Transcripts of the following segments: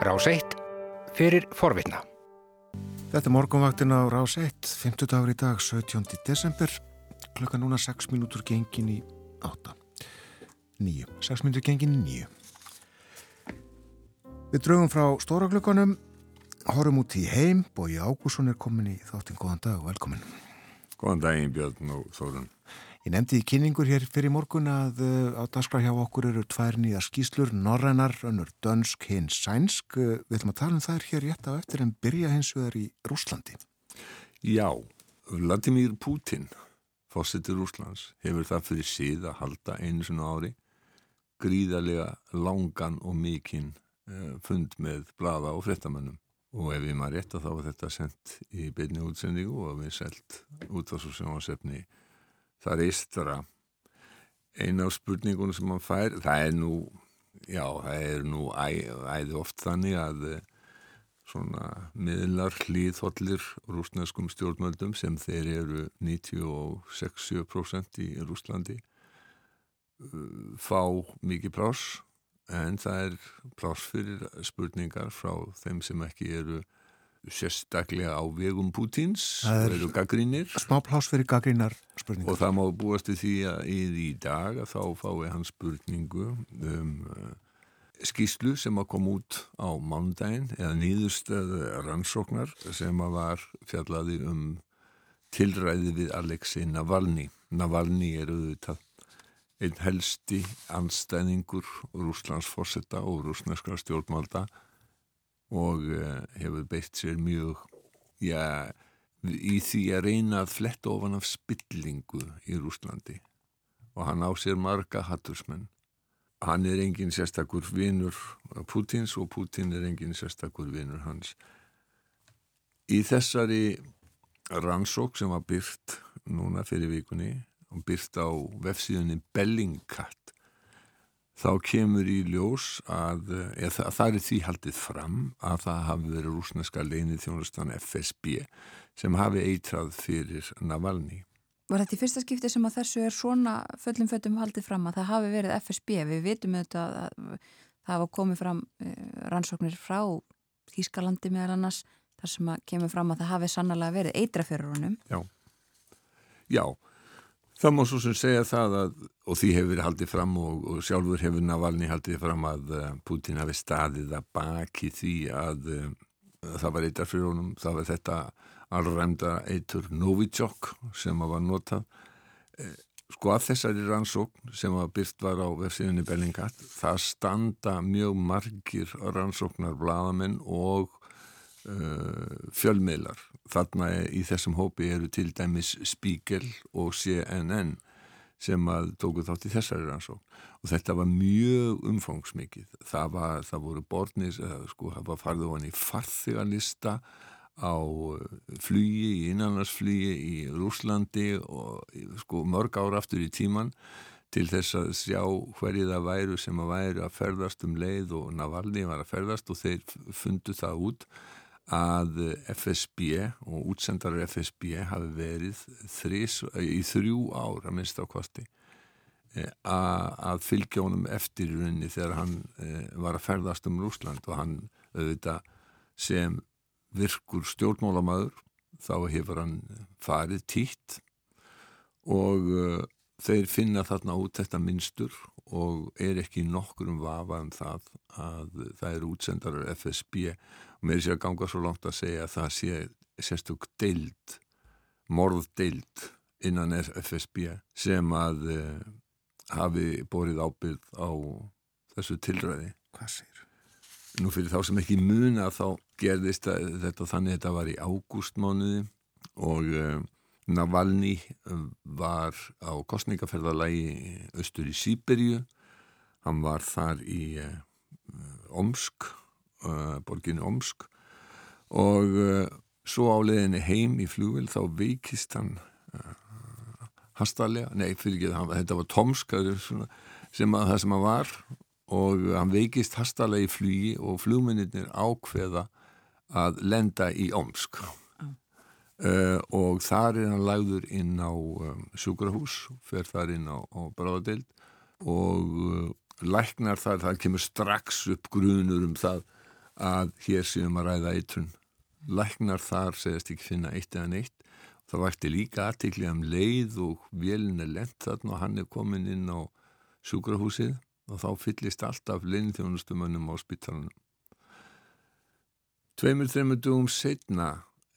Rás 1 fyrir forvitna. Þetta er morgunvaktin á Rás 1, 50 dagur í dag, 17. desember, klukka núna 6 minútur gengin í 8. 9. 6 minútur gengin í 9. Við draugum frá stóra klukkanum, horfum út í heim, Bói Ágússon er komin í þáttinn, góðan dag og velkomin. Góðan daginn Björn og Þórun. Ég nefndi í kynningur hér fyrir morgun að uh, á dagskraf hjá okkur eru tvær nýja skýslur, norrennar, önnur dönsk, hins sænsk. Uh, við ætlum að tala um það hér rétt á eftir en byrja hins vegar í Rúslandi. Já, Vladimir Putin, fósittur Rúslands, hefur það fyrir síð að halda einu svona ári gríðarlega langan og mikinn uh, fund með blada og frettamönnum. Og ef ég maður rétt að þá var þetta sendt í beinni útsendingu og við selt út á svo sem á sefni það er eistra eina af spurningunum sem mann fær. Það er nú já, það er nú æ, æði oft þannig að eh, svona miðlar hlýðhollir rúsneskum stjórnmöldum sem þeir eru 96% í Rúslandi eh, fá mikið plás en það er plás fyrir spurningar frá þeim sem ekki eru sérstaklega á vegum Pútins eru gaggrínir smá plás fyrir gaggrínar spurningar. Og það má búast því að í dag að þá fái hann spurningu um uh, skýslu sem að koma út á mándaginn eða nýðustöð rannsóknar sem að var fjallaði um tilræði við Alexei Navalny. Navalny er auðvitað einn helsti anstæðingur Rúslands fórsetta og rúsneskra stjórnmálda og uh, hefur beitt sér mjög já, í því að reyna að fletta ofan af spillingu í Rúslandi og hann á sér marga hattursmenn. Hann er engin sérstakur vinnur Pútins og Pútin er engin sérstakur vinnur hans. Í þessari rannsók sem var byrt núna fyrir vikunni og byrt á vefsíðunni Bellingcat þá kemur í ljós að, eða, það er því haldið fram að það hafi verið rúsneska leinið þjónustan FSB sem hafi eitrað fyrir Navalny. Var þetta í fyrsta skipti sem að þessu er svona föllum föttum haldið fram að það hafi verið FSB? Við vitum auðvitað að það hafa komið fram eh, rannsóknir frá Þýskalandi meðal annars þar sem að kemur fram að það hafi sannlega verið eitra fyrir honum. Já, já. Það má svo sem segja það að, og því hefur verið haldið fram og, og sjálfur hefur Navalny haldið fram að uh, Putin hafi staðið að baki því að uh, það var eitthvað fyrir honum, það var þetta allræmda eitur Novichok sem var notað. Uh, sko að þessari rannsókn sem að byrt var á vefsíðunni Bellingat, það standa mjög margir rannsóknar bladamenn og fjölmiðlar. Þarna í þessum hópi eru til dæmis Spiegel og CNN sem að tóku þátt í þessari rannsókn. Og þetta var mjög umfangsmikið. Það, var, það voru borðnis sko, það var farið á hann í farþigalista á flugi í innanlandsflugi í Rúslandi og sko, mörg ára aftur í tíman til þess að sjá hverju það væru sem að væru að ferðast um leið og Navalni var að ferðast og þeir fundu það út að FSB og útsendarar FSB hafi verið þrís, í þrjú ár að minnst á kosti eh, að fylgja honum eftir í rauninni þegar hann eh, var að ferðast um Rúsland og hann auðvitað sem virkur stjórnmólamæður þá hefur hann farið títt og uh, þeir finna þarna út þetta minnstur og er ekki nokkur um vafa um það að það eru útsendarar FSB og mér sé að ganga svo langt að segja að það sé sérstök deild, morð deild innan FSB sem að uh, hafi borið ábyrð á þessu tilræði. Hvað sér? Nú fyrir þá sem ekki muna þá gerðist þetta þannig að þetta var í ágústmánuði og uh, Navalny var á kostningaferðalagi austur í Sýberju hann var þar í uh, Omsk uh, borginu Omsk. Og uh, svo á leðinni heim í flugvel þá veikist hann hastarlega, nei fyrir ekki þetta var Tomsk sem að það sem að var. Og hann veikist hastarlega í flugi og flugmennir ákveða að lenda í Omsk Uh, og þar er hann lagður inn á um, sjúkrahús, fer þar inn á, á bráðadeild og uh, læknar þar, það kemur strax upp grunur um það að hér séum að ræða eitrun. Læknar þar segast ekki finna eitt eða neitt. Það vakti líka aðtikli um leið og vélin er lent þarna og hann er komin inn á sjúkrahúsið og þá fyllist alltaf leinþjónustumönnum á spítalunum. Tveimur, þreimur dugum setna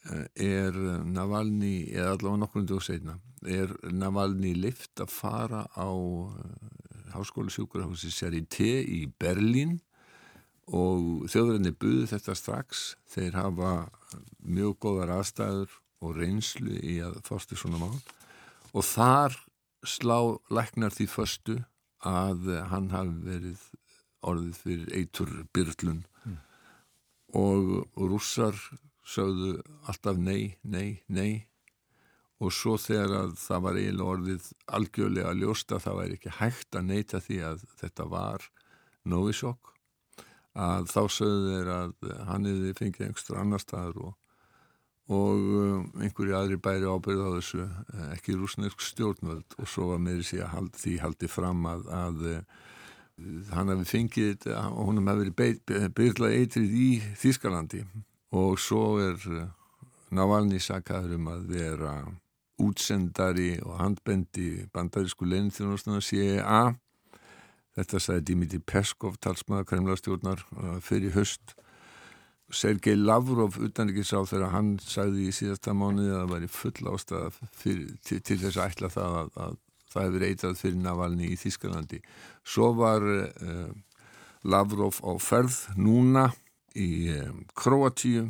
er Navalny, eða allavega nokkur dugum setna, er Navalny lift að fara á eh, háskóla sjúkrahúsi Charité í Berlín? Og þjóðurinni buði þetta strax. Þeir hafa mjög góðar aðstæður og reynslu í að fástu svona mál. Og þar slá læknar því förstu að hann hafi verið orðið fyrir eitur byrlun mm. og, og rússar sögðu alltaf nei, nei, nei. Og svo þegar að það var eiginlega orðið algjörlega að ljósta það væri ekki hægt að neita því að þetta var nóisokk að þá sögðu þeir að hann hefði fengið einhverstur annar staður og, og um, einhverju aðri bæri ábyrð á þessu eh, ekki rúsnesk stjórnvöld. Og svo var meiri síðan hald, því haldið fram að, að eh, hann hefði fengið og hún hefði verið byrlað eitrið í Þískalandi og svo er eh, Navalny sakaður um að vera útsendari og handbendi bandarísku leinþjónustuna CIA Þetta sagði Dimitri Peskov, talsmaða kremlastjórnar uh, fyrir höst. Sergei Lavrov, utanrikiðsáð þegar hann sagði í síðasta mánuði að það væri full ástæða fyrir, til, til þess að ætla það að, að það hefur eitað fyrir Navalni í Þískalandi. Svo var uh, Lavrov á ferð núna í Kroatíu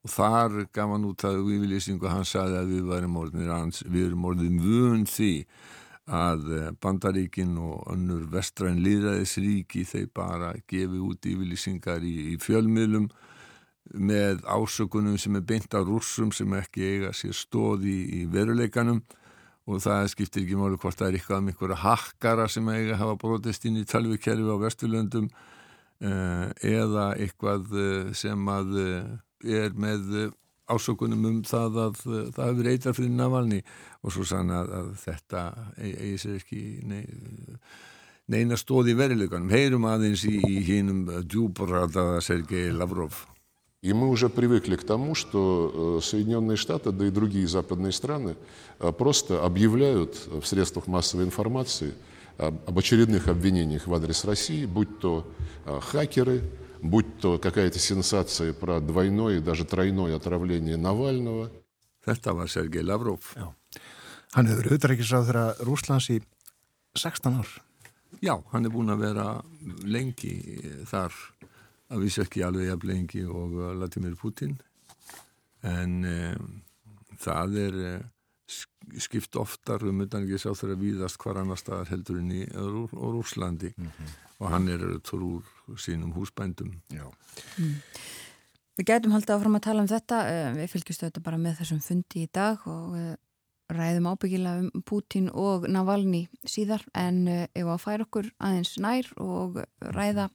og þar gaf hann út að viðlýsingu hann sagði að við varum orðinir, við erum orðin vun því að eh, bandaríkin og önnur vestræn líðræðisríki þeir bara gefi út yfirlýsingar í, í fjölmiðlum með ásökunum sem er beint á rússum sem ekki eiga sér stóð í, veruleikanum. Og það skiptir ekki máli hvort það er eitthvað um einhverja hakkara sem eiga hafa brotist inn í talvikerfi á vesturlöndum eða eitthvað eh, sem að er með ásökunum um það að það hefur eitthvað fyrir Navalny og svo sann að, að þetta eigi sér ekki nei, neina stóð í verileganum. Heyrum aðeins í, í hínum djúbradaða Sergei Lavrov. И мы уже привыкли к тому, что Соединенные Штаты, да и другие западные страны просто объявляют в средствах массовой информации об очередных обвинениях в адрес России, будь то хакеры, будь то какая-то сенсация про двойное и даже тройное отравление Навального. Þetta var Sergei Lavrov. Já. Hann hefur auðvitaðriksráð þeirra Rúslands í 16 ár. Já, hann er búin að vera lengi þar að vísa ekki alveg jafn lengi og Latimir Putin en um, það er uh, skipt oftar um utan ekki sá þeirra víðast hvar annar staðar heldur inn í Rúslandi mm -hmm. og hann er trúr sínum húsbændum mm. Við gætum haldið áfram að tala um þetta eh, við fylgjustu þetta bara með þessum fundi í dag og eh, ræðum ábyggilega um Putin og Navalny síðar en ef eh, að færa okkur aðeins nær og ræða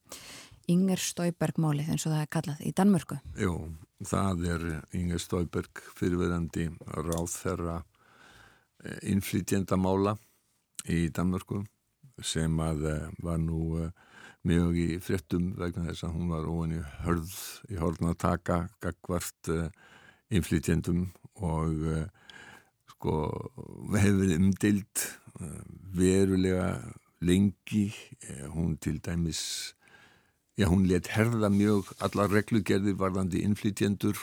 Inger Stauberg málið eins og það er kallað í Danmörku Jú, það er Inger Stauberg fyrirverandi ráð þeirra innflytjendamála í Danmörku sem að eh, var nú eh, mjög í fréttum vegna þess að hún var óin í hörð í hórn að taka gagvart eh, innflytjendum og sko hefur umdild verulega lengi. Hún til dæmis já hún let herða mjög allar reglugerðir varðandi innflytjendur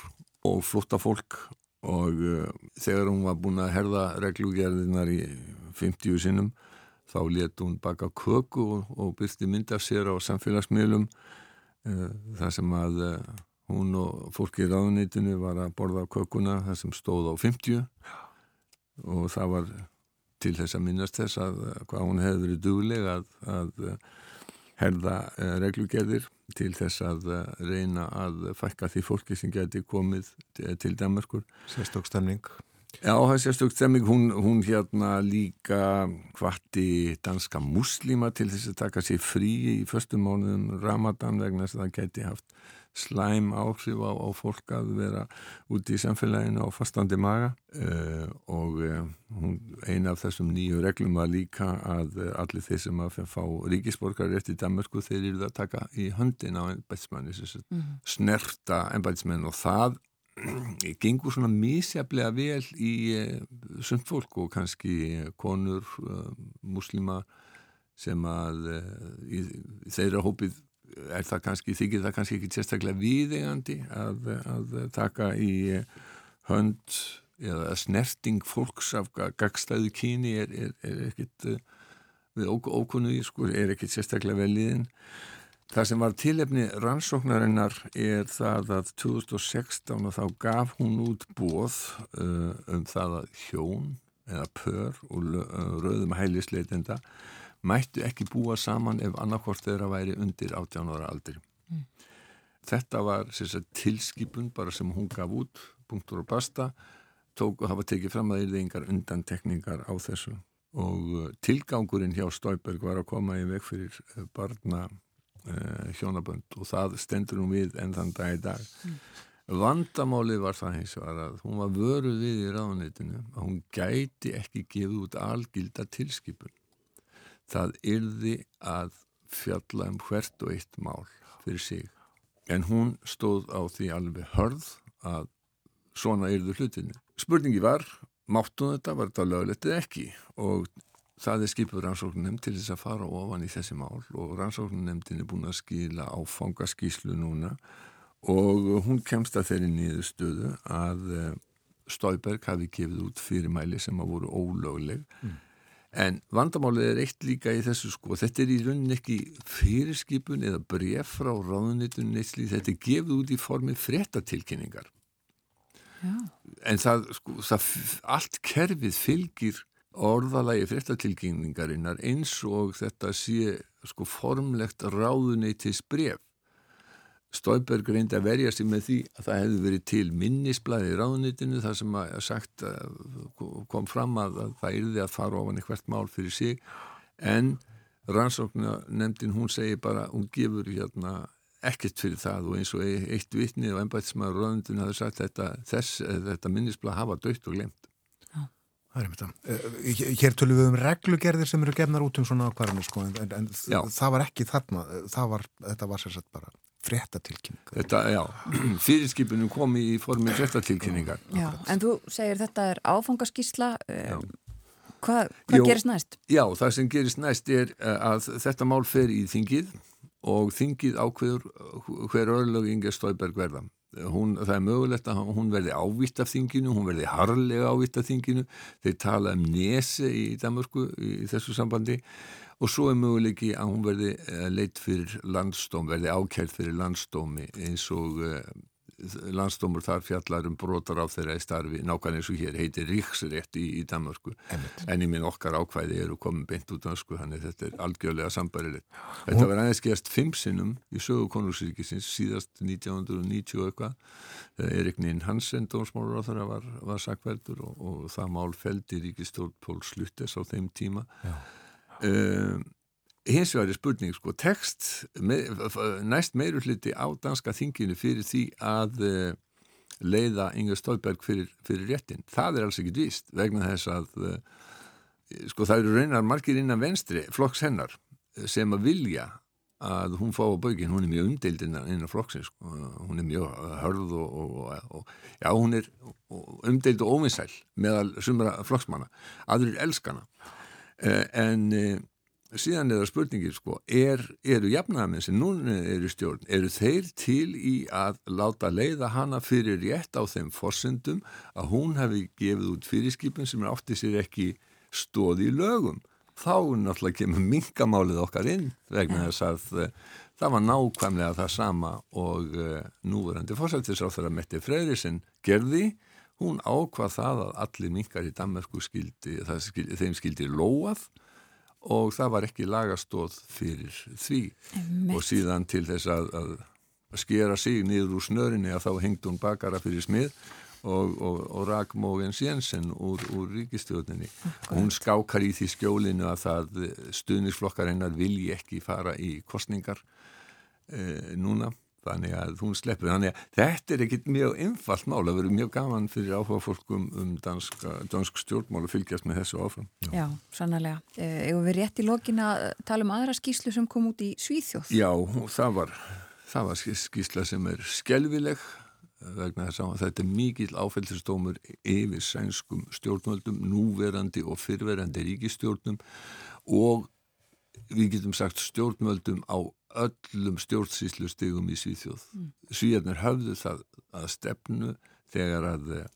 og flotta fólk og uh, þegar hún var búin að herða reglugerðinar í 50 sinnum þá let hún baka köku og, og byrsti mynd af sér á samfélagsmiðlum uh, þar sem að uh, hún og fólki í ráðunitinu var að borða kökuna þar sem stóð á 50 og það var til þess að minnast þess að hvað hún hefði verið dugleg að, að herða reglugerðir til þess að eh, reyna að fækka því fólki sem geti komið til Danmarkur. Sérstókstemning. Já, það er sérstök stemming, hún, hún hérna líka hvati danska muslima til þess að taka sér frí í förstum mánuðum Ramadan vegna þess að það geti haft slæm áhrif á, á fólk að vera úti í samfélaginu á fastandi maga uh, og uh, hún, eina af þessum nýju reglum var líka að uh, allir þeir sem að fá ríkisborgar eftir Danmarku þeir eru að taka í höndin á ennbætsmanni, mm -hmm. snerta ennbætsmenn og það gengur svona misjaflega vel í sund fólk og kannski konur, muslima sem að í þeirra hópið er það kannski, þykir það kannski ekki sérstaklega viðegandi að, að taka í hönd eða snerting fólks af gagstæðu kyni er, er, er ekkit við ókunnuði sko, er ekkit sérstaklega vel liðin. Það sem var tilefni rannsóknarinnar er það að 2016 og þá gaf hún út bóð uh, um það að hjón eða pör og uh, rauðum hælisleitenda mættu ekki búa saman ef annarkort þeirra væri undir 18 ára aldri. Mm. Þetta var sagt, tilskipun bara sem hún gaf út, punktur og basta, tók og hafa tekið fram að það er engar undantekningar á þessu og uh, tilgangurinn hjá Stauberg var að koma í veg fyrir uh, barna uh, hjónabönd og það stendur hún við enn þann dag í dag mm. vandamálið var það hins var að hún var vöruð við í ráðanitinu að hún gæti ekki gefið út algilda tilskipun það yrði að fjalla um hvert og eitt mál fyrir sig. En hún stóð á því alveg hörð að svona yrðu hlutinu spurningi var, máttu þetta? Var þetta löglegt eða ekki? Og Það er skipur rannsóknunem til þess að fara ofan í þessi mál og rannsóknunemdin er búin að skila áfanga skíslu núna. Og hún kemst að þeirri nýðu stöðu að eh, Stauberg hafi gefið út fyrirmæli sem að voru ólögleg. Mm. En vandamálið er eitt líka í þessu sko, þetta er í rauninni ekki fyrirskipun eða bref frá ráðunitunum þetta er gefið út í formi frettatilkynningar Já. en það, sko, það allt kerfið fylgir orðalagi fréttatilkynningarinnar eins og þetta sé sko formlegt ráðuneytis bref. Stauberg reyndi að verja sig með því að það hefði verið til minnisblæði í ráðuneytinu þar sem að sagt kom fram að, að það yrði að fara ofan eitthvað mál fyrir sig en rannsóknar nefndin hún segir bara, hún gefur hérna ekkert fyrir það og eins og eitt vitni og ennbætismæður ráðundin hafi sagt þetta, þess, þetta minnisblæði hafa dögt og glemt. Það er einmitt það. Eh, hér tölum við um reglugerðir sem eru gefnar út um svona ákvarðinu sko, en, en það var ekki þarna, var, þetta var sérsagt bara fréttatilkynning. Þetta, já, fyrirskipunum kom í formi fréttatilkynningar. Já, en þú segir þetta er áfangaskísla, um, hvað hva gerist næst? Já, það sem gerist næst er eh, að þetta mál fer í þingið og þingið ákveður hver örlög Inge Stauberg verða. Hún, það er mögulegt að hún verði ávitt af þinginu, hún verði harlega ávitt af þinginu, þeir tala um nese í Danmörku í þessu sambandi. og svo er möguleiki að hún verði eh, leitt fyrir landstóm, verði ákjært fyrir landstómi eins og eh, landstómur þar fjallar um brotar á þeirra í starfi, nákvæmlega eins og hér heitir ríksrétt í, í Danmarku en í minn okkar ákvæði eru komin beint út af sko, þannig þetta er algjörlega sambarilegt. Þetta var aðeins gerst fimm sinnum í sögu konungsríkisins síðast 1990 eitthvað. Þegar Erik Nín Hansen, dómsmálur á þeirra var, var sakveldur og, og það mál feldi ríkistjórn Pól Sluttes á þeim tíma um, hins vegar er spurning sko, text með, næst meiru hluti á danska þinginu fyrir því að uh, leiða Inga Stolberg fyrir, fyrir réttin. Það er alls ekkit víst vegna þess að uh, sko það eru raunar margir innan venstri flokks hennar sem að vilja að hún fá á baugin, hún er mjög umdeild innan, flokksins, sko. hún er mjög hörð og, og, og já, hún er umdeild og óvinsæl meðal sumra flokksmanna, aðrir elskana uh, en síðan er það spurningir sko, er, eru jafnæðamenn sem núna eru stjórn, eru þeir til í að láta leiða hana fyrir rétt á þeim forsendum að hún hefði gefið út fyrirskipin sem er átti sér ekki stóð í lögum. Þá náttúrulega kemur mingamálið okkar inn vegna þess að uh, það var nákvæmlega það sama og núverandi fórsættisráþara Metti Freyrisinn gerði hún ákvað það að allir minkar í Danmarku skildi, skildi, þeim skildi lóað og það var ekki lagastóð fyrir því. Emmeit. og síðan til þess að, að skera sig niður úr snörinni að þá hengd hún bakara fyrir smið og, og, og Ragmógens Jensen úr, úr ríkistjóðinni hún skákar í því skjólinu að það stuðnisflokkar hennar vilji ekki fara í kostningar e, núna þannig að hún sleppur. Þannig að þetta er ekkit mjög einfalt mál. Að vera mjög gaman fyrir áhuga fólkum um danska, dansk stjórnmál að fylgjast með þessu áfram. Já, sannarlega. Eða við rétt í lokin að tala um aðra skýslu sem kom út í Svíþjóð? Já, það var, það var skýsla sem er skelvileg vegna þess að þetta er mikil áfællstómur yfir sænskum stjórnvöldum, núverandi og fyrverandi ríkistjórnum og við getum sagt stjórnvöldum á öllum stjórnsýslu stigum í Svíþjóð. Mm. Svíjarnir höfðu það að stefnu þegar að uh,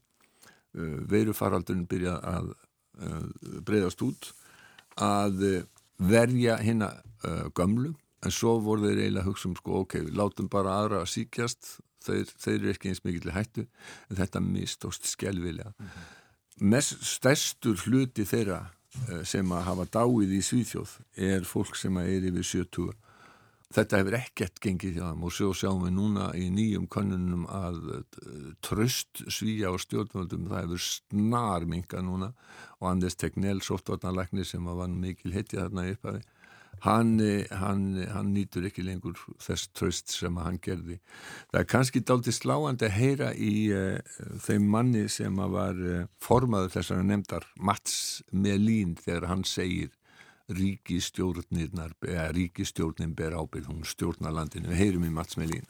veirufaraldurinn byrja að uh, breyðast út að uh, verja hérna gömlu en svo voru þeir eiginlega að hugsa um sko ok, við látum bara aðra að síkjast þeir, þeir eru ekki eins mikill hættu en þetta mistóst skjálfilega. Mm -hmm. Mest stærstur hluti þeirra sem að hafa dáið í Svíþjóð er fólk sem er yfir 70 Þetta hefur ekkert gengið hjá þeim og svo sjáum við núna í nýjum konunum að eh, tröst svíja á stjórnvöldum það hefur snar minga núna og Anders Tegnell, sóttvarnarleiknir sem var mikil heitið þarna uppaði hann, hann, hann nýtur ekki lengur þess tröst sem hann gerði. Það er kannski dálti sláandi að heyra í uh, þeim manni sem var uh, formaður þessari nefndar Mats Melín þegar hann segir ríkistjórnirnar, eða ríkistjórnin ber ábyrð, hún stjórnar landinu. Við heyrum í Mats Melin.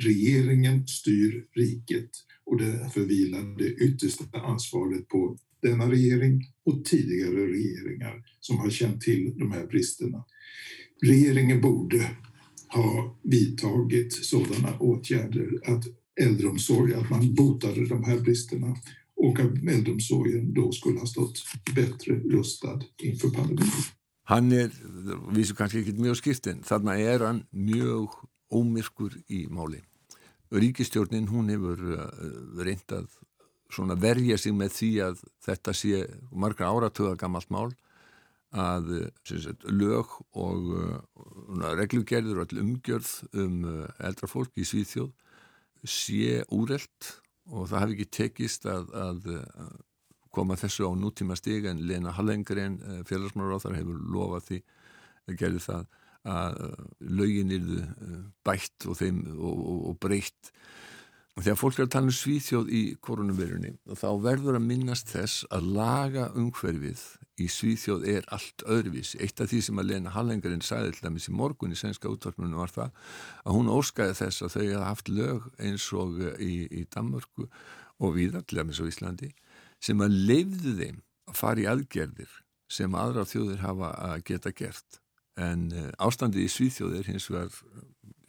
Regeringen styr riket och därför vilar det yttersta ansvaret på denna regering och tidigare regeringar som har känt till de här bristerna. Regeringen borde ha vidtagit sådana åtgärder att äldreomsorg, att man botade de här bristerna och att äldreomsorgen då skulle ha stått bättre rustad inför pandemin. Hann er, við sem kannski ekki mjög skiptin, þarna er hann mjög ómyrkur í máli. Ríkistjórnin, hún hefur uh, reyndað svona verja sig með því að þetta sé margra áratöða gammalt mál að sagt, lög og uh, reglugerður og all umgjörð um uh, eldra fólk í Svíþjóð sé úrelt og það hafi ekki tekist að, að, koma þessu á nútíma stig en Lena Hallengren eh, félagsmálar á þar hefur lofað því að gerði það að eh, lögin eh, bætt og, og, og, og breytt og þegar fólk er að tala um svíþjóð í koronavirunni þá verður að minnast þess að laga umhverfið í svíþjóð er allt öðruvís eitt af því sem að Lena Hallengren sagði til dæmis í morgun í sænska útvarpunum var það að hún óskaði þess að þau hafa haft lög eins og í, í Danmörku og viðar til dæmis á Íslandi sem að leifðu þeim að fara í aðgerðir sem aðra þjóðir hafa að geta gert. En eh, ástandið í svíþjóð er hins vegar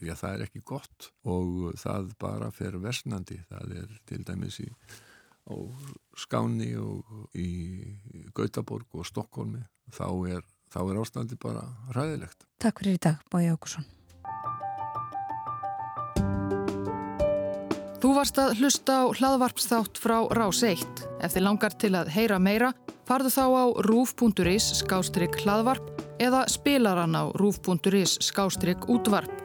já það er ekki gott og það bara fer versnandi það er til dæmis í á Skáni og í Gautaborg og Stokkólmi þá er, þá er ástandi bara ræðilegt. Takk fyrir í dag, Bói Ákusson. Þú varst að hlusta á hlaðvarpsþátt frá Rás 1. Ef þið langar til að heyra meira, farðu þá á rúf.is skástrygg hlaðvarp eða spilaran á rúf.is skástrygg útvarp.